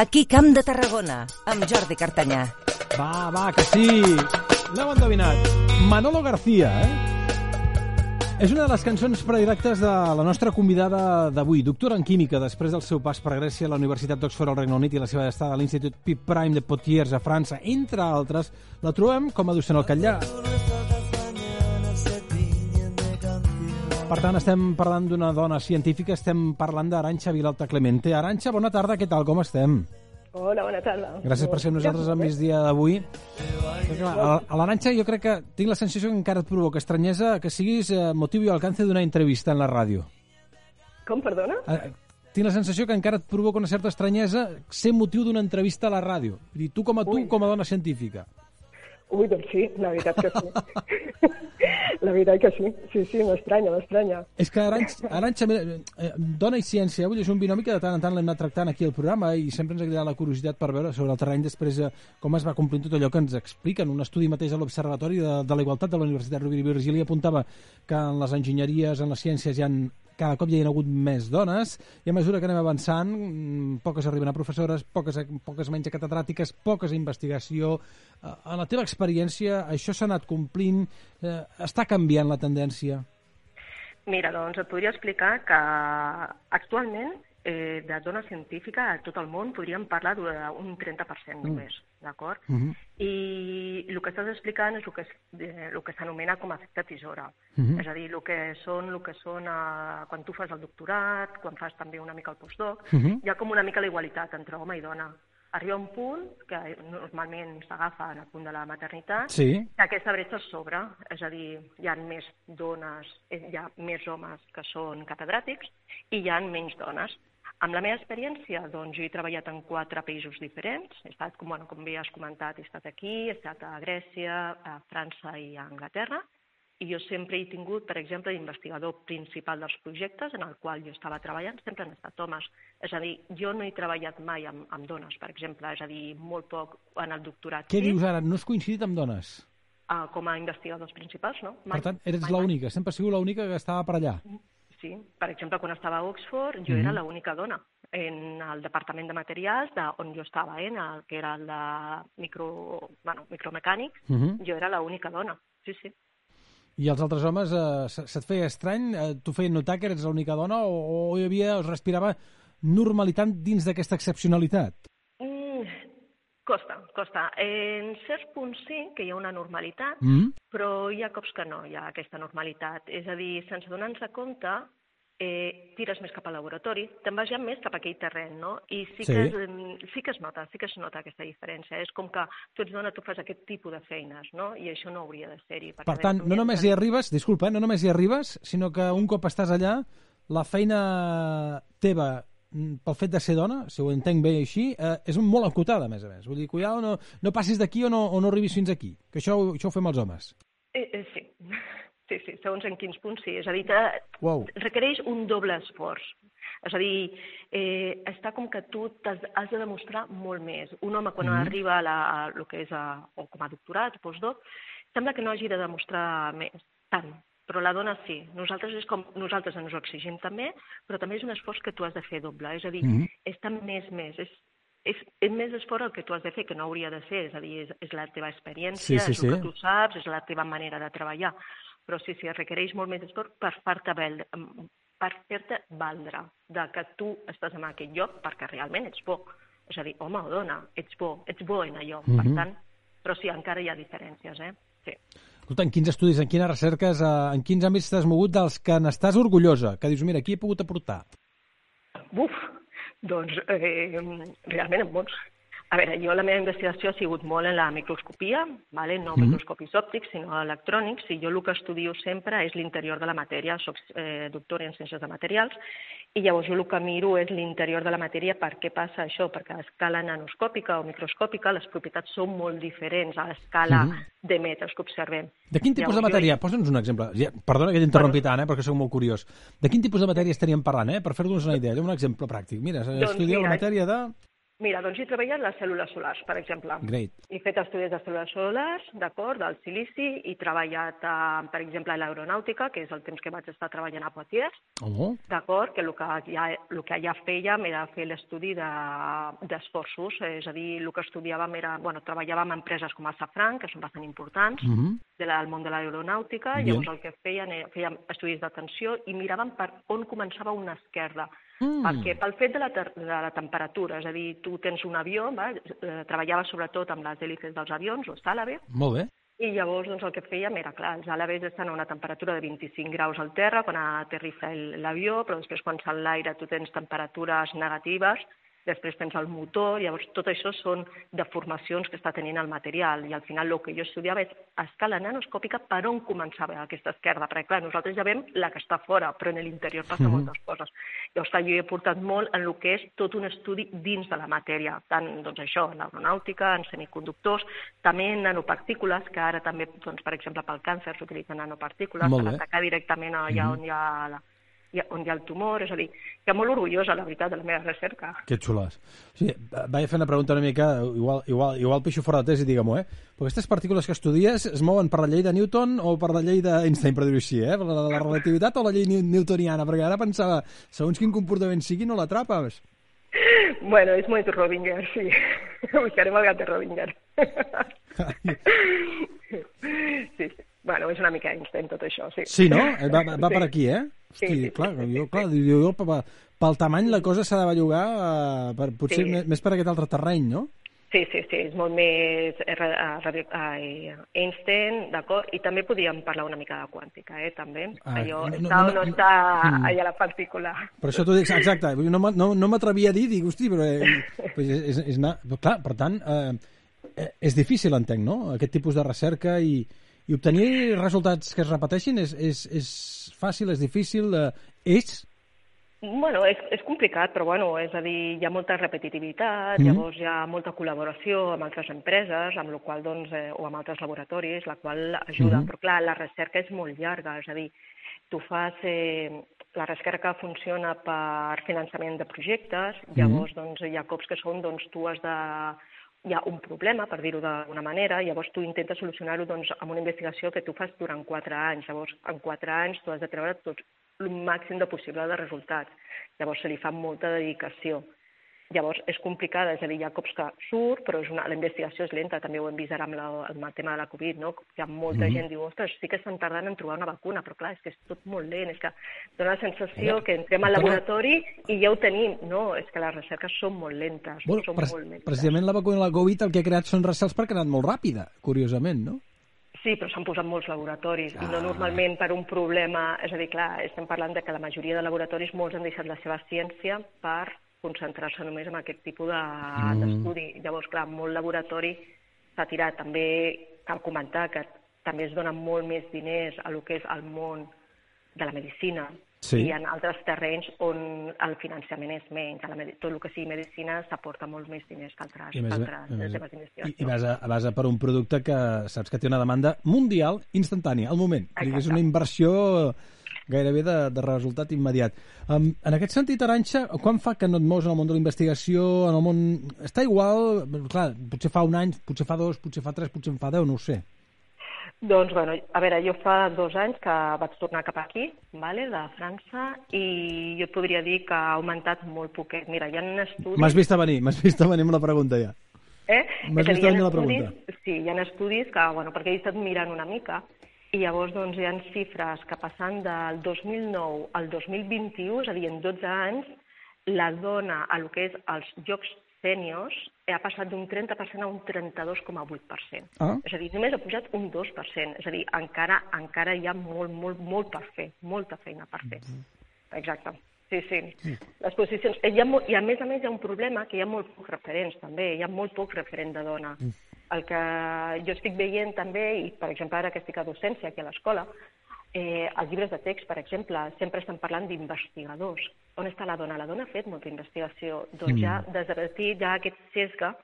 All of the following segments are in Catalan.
Aquí Camp de Tarragona, amb Jordi Cartanyà. Va, va, que sí! L'heu endevinat. Manolo García, eh? És una de les cançons predilectes de la nostra convidada d'avui, doctora en química, després del seu pas per Grècia a la Universitat d'Oxford al Regne Unit i la seva estada a l'Institut Pip Prime de Potiers a França, entre altres, la trobem com a docent al Catllà. Per tant, estem parlant d'una dona científica, estem parlant d'Aranxa Vilalta Clemente. Aranxa, bona tarda, què tal, com estem? Hola, bona tarda. Gràcies per ser amb nosaltres al migdia d'avui. A l'Aranxa jo crec que tinc la sensació que encara et provoca estranyesa que siguis eh, motiu i alcance d'una entrevista en la ràdio. Com, perdona? Eh, tinc la sensació que encara et provoca una certa estranyesa ser motiu d'una entrevista a la ràdio. Dir, tu com a tu, Ui. com a dona científica. Ui, doncs sí, la veritat que sí. la veritat que sí. Sí, sí, m'estranya, m'estranya. És que Aranxa, Aranxa eh, dona i ciència, vull dir, és un binomi que de tant en tant l'hem anat tractant aquí al programa i sempre ens ha cridat la curiositat per veure sobre el terreny després eh, com es va complint tot allò que ens expliquen. Un estudi mateix a l'Observatori de, de la Igualtat de la Universitat Rovira i Virgili apuntava que en les enginyeries, en les ciències hi han cada cop hi ha hagut més dones i a mesura que anem avançant, mm, poques arriben a professores, poques, poques menys a catedràtiques, poques a investigació. Eh, En la teva experiència, això s'ha anat complint, eh, està canviant la tendència? Mira, doncs et podria explicar que actualment eh, de dona científica a tot el món podríem parlar d'un 30% només, d'acord? Mhm. I el que estàs explicant és el que, eh, el que s'anomena com a efecte tisora. Mhm. És a dir, el que són, el que són eh, quan tu fas el doctorat, quan fas també una mica el postdoc, Mhm. hi ha com una mica la igualitat entre home i dona. Arriba un punt que normalment s'agafa en el punt de la maternitat, Sí. que aquesta bretxa s'obre, és a dir, hi ha més dones, eh, hi ha més homes que són catedràtics i hi ha menys dones. Amb la meva experiència, doncs, jo he treballat en quatre països diferents. He estat, com, bueno, com bé has comentat, he estat aquí, he estat a Grècia, a França i a Anglaterra, i jo sempre he tingut, per exemple, l'investigador principal dels projectes en el qual jo estava treballant, sempre han estat homes. És a dir, jo no he treballat mai amb, amb dones, per exemple, és a dir, molt poc en el doctorat. Què dius ara? No has coincidit amb dones? ah, com a investigadors principals, no? Per tant, eres mai, mai. l'única, sempre has sigut l'única que estava per allà. Sí, per exemple, quan estava a Oxford, jo Mhm. era l'única dona en el departament de materials de, on jo estava, eh, en el que era el de micro, bueno, micromecànic, Mhm. jo era l'única dona, sí, sí. I els altres homes, eh, se- se't feia estrany? Eh, T'ho feien notar que eres l'única dona o, o hi havia, es respirava normalitat dins d'aquesta excepcionalitat? Mm, costa, costa. En certs punts sí que hi ha una normalitat, Mm? però hi ha cops que no hi ha aquesta normalitat. És a dir, sense donar-nos compte, eh, tires més cap al laboratori, te'n vas ja més cap a aquell terreny, no? I sí, Sí. Que es, em, sí que es nota, sí que es nota aquesta diferència. És com que tu ets dona, tu fas aquest tipus de feines, no? I això no hauria de ser-hi. Per tant, no només hi arribes, disculpa, eh, no només hi arribes, sinó que un cop estàs allà, la feina teva mm, pel fet de ser dona, si ho entenc bé així, eh, és molt acotada, a més a més. Vull dir, cuidado, no, no passis d'aquí o, no, o no arribis fins aquí, que això, això ho fem els homes. Eh, eh, sí. sí, sí, segons en quins punts sí. És a dir, que Uau. requereix un doble esforç. És a dir, eh, està com que tu t'has has de demostrar molt més. Un home, quan Mhm. arriba a, la, a lo que és a, o com a doctorat, postdoc, sembla que no hagi de demostrar més, tant. Però la dona sí. Nosaltres és com nosaltres ens ho exigim també, però també és un esforç que tu has de fer doble. És a dir, Mhm. és tant més, més. És, és, és més esforç el que tu has de fer, que no hauria de ser. És a dir, és, és la teva experiència, Sí, sí, és el sí. que tu saps, és la teva manera de treballar. Però sí, sí, requereix molt més esforç per fer-te per fer-te valdre de que tu estàs en aquell lloc perquè realment ets bo. És a dir, home o dona, ets bo, ets bo en allò. Mhm. Per tant, però sí, encara hi ha diferències, eh? Sí. Escolta, en quins estudis, en quines recerques, eh, en quins àmbits t'has mogut dels que n'estàs orgullosa? Que dius, mira, aquí he pogut aportar. Buf, doncs eh, realment en molts. A veure, jo la meva investigació ha sigut molt en la microscopia, vale? no Mhm. microscopis òptics, sinó electrònics, i jo el que estudio sempre és l'interior de la matèria, soc eh, doctora en ciències de materials, i llavors jo el que miro és l'interior de la matèria, per què passa això? Perquè a escala nanoscòpica o microscòpica les propietats són molt diferents a l'escala Mhm. de metres que observem. De quin tipus de Llavors, jo- matèria? Posa'ns un exemple. Ja, perdona que t'interrompi tant, eh, perquè soc molt curiós. De quin tipus de matèria estaríem parlant, eh? Per fer-nos una idea, un exemple pràctic. Mira, Doncs estudieu la mira, matèria de... Mira, doncs he treballat les cèl·lules solars, per exemple. Great. He fet estudis de cèl·lules solars, d'acord, del silici, he treballat, eh, per exemple, a l'aeronàutica, que és el temps que vaig estar treballant a Poitiers, Oh, d'acord, que el que ja, el que ja fèiem era fer l'estudi de- d'esforços, és a dir, el que estudiàvem era, bueno, treballàvem amb empreses com a Safran, que són bastant importants, mm -hmm. De la, del món de l'aeronàutica, Bien. llavors el que feien era, fèiem estudis d'atenció i miràvem per on començava una esquerda. Mm. Perquè pel fet de la, de la temperatura, és a dir, tu tens un avió, va? Eh, treballava sobretot amb les hèlices dels avions, o àlave, Molt bé. i llavors doncs, el que fèiem era, clar, els àlaves estan a una temperatura de 25 graus al terra quan aterrissa el- l'avió, però després quan salt l'aire tu tens temperatures negatives, després tens el motor, llavors tot això són deformacions que està tenint el material i al final el que jo estudiava és a escala nanoscòpica per on començava aquesta esquerda, perquè clar, nosaltres ja veiem la que està fora, però en l'interior passa Mhm. moltes coses. Llavors clar, jo he portat molt en el que és tot un estudi dins de la matèria, tant doncs, això, en l'aeronàutica, en semiconductors, també en nanopartícules, que ara també, doncs, per exemple, pel càncer s'utilitzen nanopartícules per atacar directament allà Mhm. on hi ha la, on hi ha el tumor, és a dir, que molt orgullosa, la veritat, de la meva recerca. Que xules. O sigui, vaig fer una pregunta una mica, igual, igual, igual pixo fora de tesi, digue-m'ho, eh? Però aquestes partícules que estudies es mouen per la llei de Newton o per la llei d'Einstein, per dir-ho així, eh? Per la, la relativitat o la llei new- newtoniana? Perquè ara pensava, segons quin comportament sigui, no l'atrapes. Bueno, és molt Rodinger, sí. Buscarem el gat de Rodinger. sí, sí. Bueno, és una mica Einstein tot això, sí. Sí, no? Eh, Va, va, va Sí. per aquí, eh? Sí, Hosti, sí, clar, sí, jo, clar, jo, jo, pel, pel tamany la cosa s'ha de bellugar eh, per, potser Sí. més, per aquest altre terreny, no? Sí, sí, sí, és molt més eh, eh, Einstein, d'acord? I també podíem parlar una mica de quàntica, eh, també. Ah, Allò, no- està no- o no no- està Mm. allà la partícula. Per això t'ho dic, exacte, no, no, no m'atrevia a dir, dic, hosti, però eh, pues és, és, és anar... Clar, per tant, eh, és difícil, entenc, no?, aquest tipus de recerca i, i obtenir resultats que es repeteixin és, és, és fàcil, és difícil, eh, és... Bueno, és, és complicat, però bueno, és a dir, hi ha molta repetitivitat, Mhm. llavors hi ha molta col·laboració amb altres empreses, amb la qual doncs, eh, o amb altres laboratoris, la qual ajuda. Mhm. Però clar, la recerca és molt llarga, és a dir, tu fas... Eh, la recerca funciona per finançament de projectes, llavors doncs, hi ha cops que són, doncs, tu has de hi ha un problema, per dir-ho d'alguna manera, llavors tu intentes solucionar-ho doncs, amb una investigació que tu fas durant quatre anys. Llavors, en quatre anys tu has de treure tots el màxim de possible de resultats. Llavors se li fa molta dedicació. Llavors és complicada, és a dir, hi ha cops que surt, però és una, la investigació és lenta, també ho hem vist ara amb, la, amb el tema de la Covid, no? Hi ha molta Mhm. gent que diu, ostres, sí que estan tardant en trobar una vacuna, però clar, és que és tot molt lent, és que dona la sensació que entrem al laboratori i ja ho tenim. No, és que les recerques són molt lentes, Bueno, són molt lentes. precisament la vacuna de la Covid el que ha creat són recels perquè ha anat molt ràpida, curiosament, no? Sí, però s'han posat molts laboratoris, i no Ah. normalment per un problema... És a dir, clar, estem parlant de que la majoria de laboratoris molts han deixat la seva ciència per concentrar-se només en aquest tipus de- Mm. d'estudi. Llavors, clar, molt laboratori s'ha tirat. També cal comentar que també es donen molt més diners a lo que és el món de la medicina Sí. i en altres terrenys on el finançament és menys. La, tot el que sigui medicina s'aporta molts més diners que altres, I, més, altres més, temes i, d'investigació. i vas, a, vas a per un producte que saps que té una demanda mundial instantània, al moment. És una inversió gairebé de, de resultat immediat. Um, en aquest sentit, Aranxa, quan fa que no et mous en el món de la investigació, en el món... Està igual, clar, potser fa un any, potser fa dos, potser fa tres, potser en fa deu, no ho sé. Doncs, bueno, a veure, jo fa dos anys que vaig tornar cap aquí, vale, de França, i jo et podria dir que ha augmentat molt poquet. Mira, hi ha estudis... M'has vist a venir, m'has vist a venir amb la pregunta ja. Eh? M'has a vist ha venir la pregunta. Sí, hi ha estudis que, bueno, perquè he estat mirant una mica, i llavors doncs, hi ha xifres que passant del 2009 al 2021, és a dir, en 12 anys, la dona a lo que és els jocs sèniors ha passat d'un 30% a un 32,8%. Ah. És a dir, només ha pujat un 2%. És a dir, encara, encara hi ha molt, molt, molt per fer, molta feina per fer. Exacte. Sí, sí. Les posicions... Hi ha molt, I a més a més hi ha un problema que hi ha molt pocs referents també, hi ha molt poc referent de dona. El que jo estic veient també, i per exemple ara que estic a docència aquí a l'escola, eh, els llibres de text, per exemple, sempre estan parlant d'investigadors. On està la dona? La dona ha fet molta investigació. Doncs ja desvertit ja aquest sesga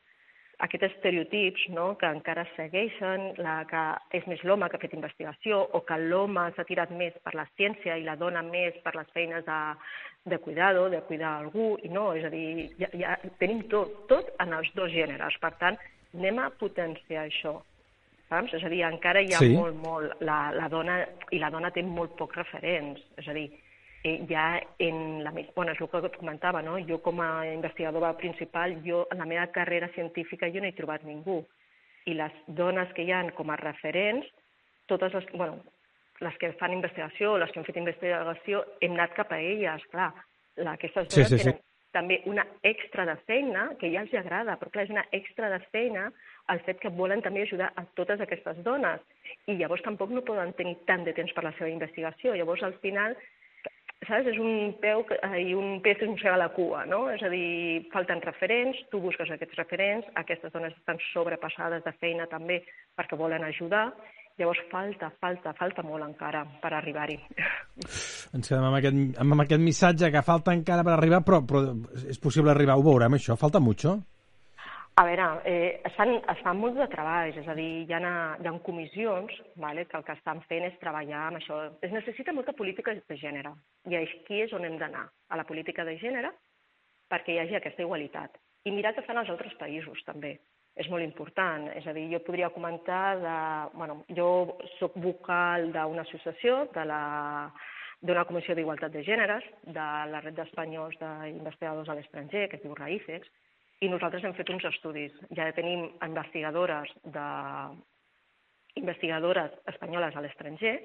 aquests estereotips no? que encara segueixen, la, que és més l'home que ha fet investigació o que l'home s'ha tirat més per la ciència i la dona més per les feines de, de cuidado, de cuidar algú, i no, és a dir, ja, ja tenim tot, tot en els dos gèneres. Per tant, anem a potenciar això. Saps? És a dir, encara hi ha Sí. molt, molt... La, la dona, I la dona té molt pocs referents. És a dir, eh, ja en la... Bueno, és el que et comentava, no? Jo com a investigadora principal, jo en la meva carrera científica jo no he trobat ningú. I les dones que hi han com a referents, totes les, bueno, les que fan investigació, les que han fet investigació, hem anat cap a elles, clar. La, aquestes Sí, dones sí, sí. tenen també una extra de feina, que ja els agrada, però clar, és una extra de feina el fet que volen també ajudar a totes aquestes dones. I llavors tampoc no poden tenir tant de temps per la seva investigació. Llavors, al final, saps? És un peu que, eh, i un peix que mossega la cua, no? És a dir, falten referents, tu busques aquests referents, aquestes dones estan sobrepassades de feina també perquè volen ajudar, llavors falta, falta, falta molt encara per arribar-hi. Ens quedem amb aquest, amb aquest missatge que falta encara per arribar, però, però és possible arribar, ho veurem, això. Falta mucho. A veure, eh, es, fan, es fan molts de treballs, és a dir, hi ha, hi ha comissions vale, que el que estan fent és treballar amb això. Es necessita molta política de gènere, i aquí és on hem d'anar, a la política de gènere, perquè hi hagi aquesta igualitat. I mirar què fan els altres països, també. És molt important. És a dir, jo podria comentar de... Bueno, jo sóc vocal d'una associació, de la d'una comissió d'igualtat de gèneres, de la red d'espanyols d'investigadors a l'estranger, que es diu RAIFEX, i nosaltres hem fet uns estudis. Ja tenim investigadores de investigadores espanyoles a l'estranger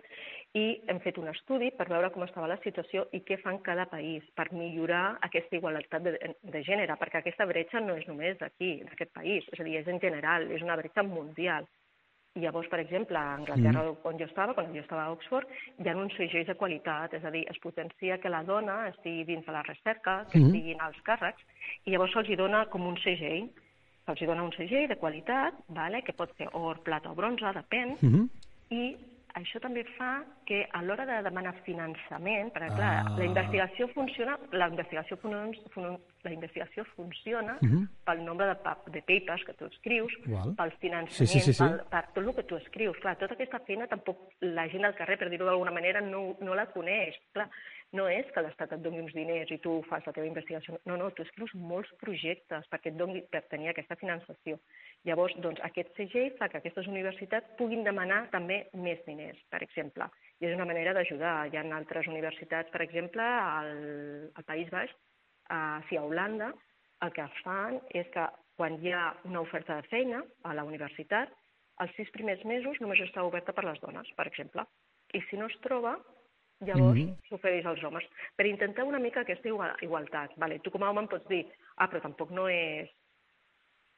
i hem fet un estudi per veure com estava la situació i què fan cada país per millorar aquesta igualtat de, de gènere, perquè aquesta bretxa no és només d'aquí, d'aquest país, és a dir, és en general, és una bretxa mundial. I llavors, per exemple, a Anglaterra, mm. on jo estava, quan jo estava a Oxford, hi ha uns segells de qualitat, és a dir, es potencia que la dona estigui dins de la recerca, que Mhm. estiguin als càrrecs, i llavors se'ls dona com un segell, se'ls dona un segell de qualitat, vale? que pot ser or, plata o bronze, depèn, Uh -huh. i això també fa que a l'hora de demanar finançament, perquè clar, Ah. la investigació funciona, la investigació, fun, fun, la investigació funciona Mhm. pel nombre de, pa- de papers que tu escrius, Val. pel finançament, Sí, sí, sí, sí. Pel, per tot el que tu escrius. Clar, tota aquesta feina tampoc la gent al carrer, per dir-ho d'alguna manera, no, no la coneix. Clar, no és que l'Estat et doni uns diners i tu fas la teva investigació. No, no, tu escrius molts projectes perquè et doni, per tenir aquesta finançació. Llavors, doncs, aquest segell fa que aquestes universitats puguin demanar també més diners, per exemple. I és una manera d'ajudar. Hi ha altres universitats, per exemple, al, al País Baix, a, sí, a Holanda, el que fan és que quan hi ha una oferta de feina a la universitat, els sis primers mesos només està oberta per les dones, per exemple. I si no es troba, llavors mm. -hmm. s'ofereix als homes. Per intentar una mica aquesta igual, igualtat. Vale, tu com a home em pots dir, ah, però tampoc no és...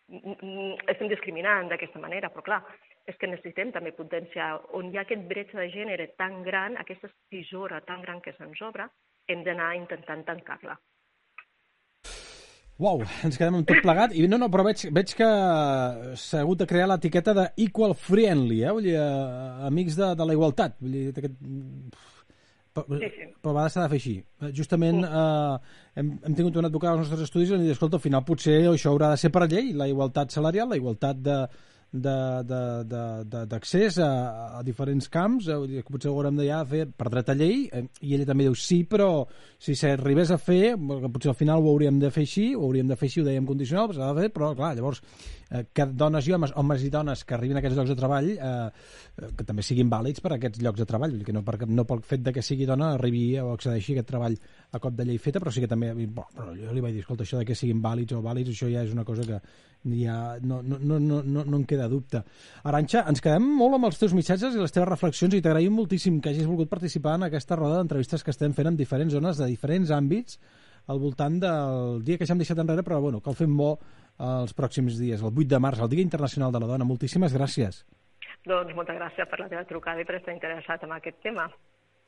Mm, mm, Estem discriminant d'aquesta manera, però clar, és que necessitem també potenciar on hi ha aquest bretxa de gènere tan gran, aquesta tisora tan gran que se'ns obre, hem d'anar intentant tancar-la. Uau, ens quedem amb tot plegat. I no, no, però veig, veig que s'ha hagut de crear l'etiqueta de equal friendly, eh? Vull dir, eh, amics de, de la igualtat. Vull dir, aquest... Però, Sí, sí. però a vegades s'ha de fer així. Eh, Justament eh, hem, hem tingut un advocat als nostres estudis i hem dit, escolta, al final potser això haurà de ser per llei, la igualtat salarial, la igualtat de- d'accés a, a diferents camps, eh, potser ho haurem de ja fer per dret a llei, eh, i ella també diu sí, però si s'arribés a fer, bueno, potser al final ho hauríem de fer així, ho hauríem de fer així, ho dèiem condicional, s'ha de fer, però clar, llavors, eh, que dones i homes, homes i dones que arribin a aquests llocs de treball, eh, eh, que també siguin vàlids per a aquests llocs de treball, que no, per, no pel fet de que sigui dona arribi o accedeixi a aquest treball a cop de llei feta, però sí que també, bo, però jo li vaig dir, escolta, això de que siguin vàlids o vàlids, això ja és una cosa que ja no, no, no, no, no, no en queda dubte. Aranxa, ens quedem molt amb els teus missatges i les teves reflexions i t'agraïm moltíssim que hagis volgut participar en aquesta roda d'entrevistes que estem fent en diferents zones de diferents àmbits al voltant del dia que ja hem deixat enrere, però bueno, que el fem bo els pròxims dies, el 8 de març, el Dia Internacional de la Dona. Moltíssimes gràcies. Doncs moltes gràcies per la teva trucada i per estar interessat en aquest tema.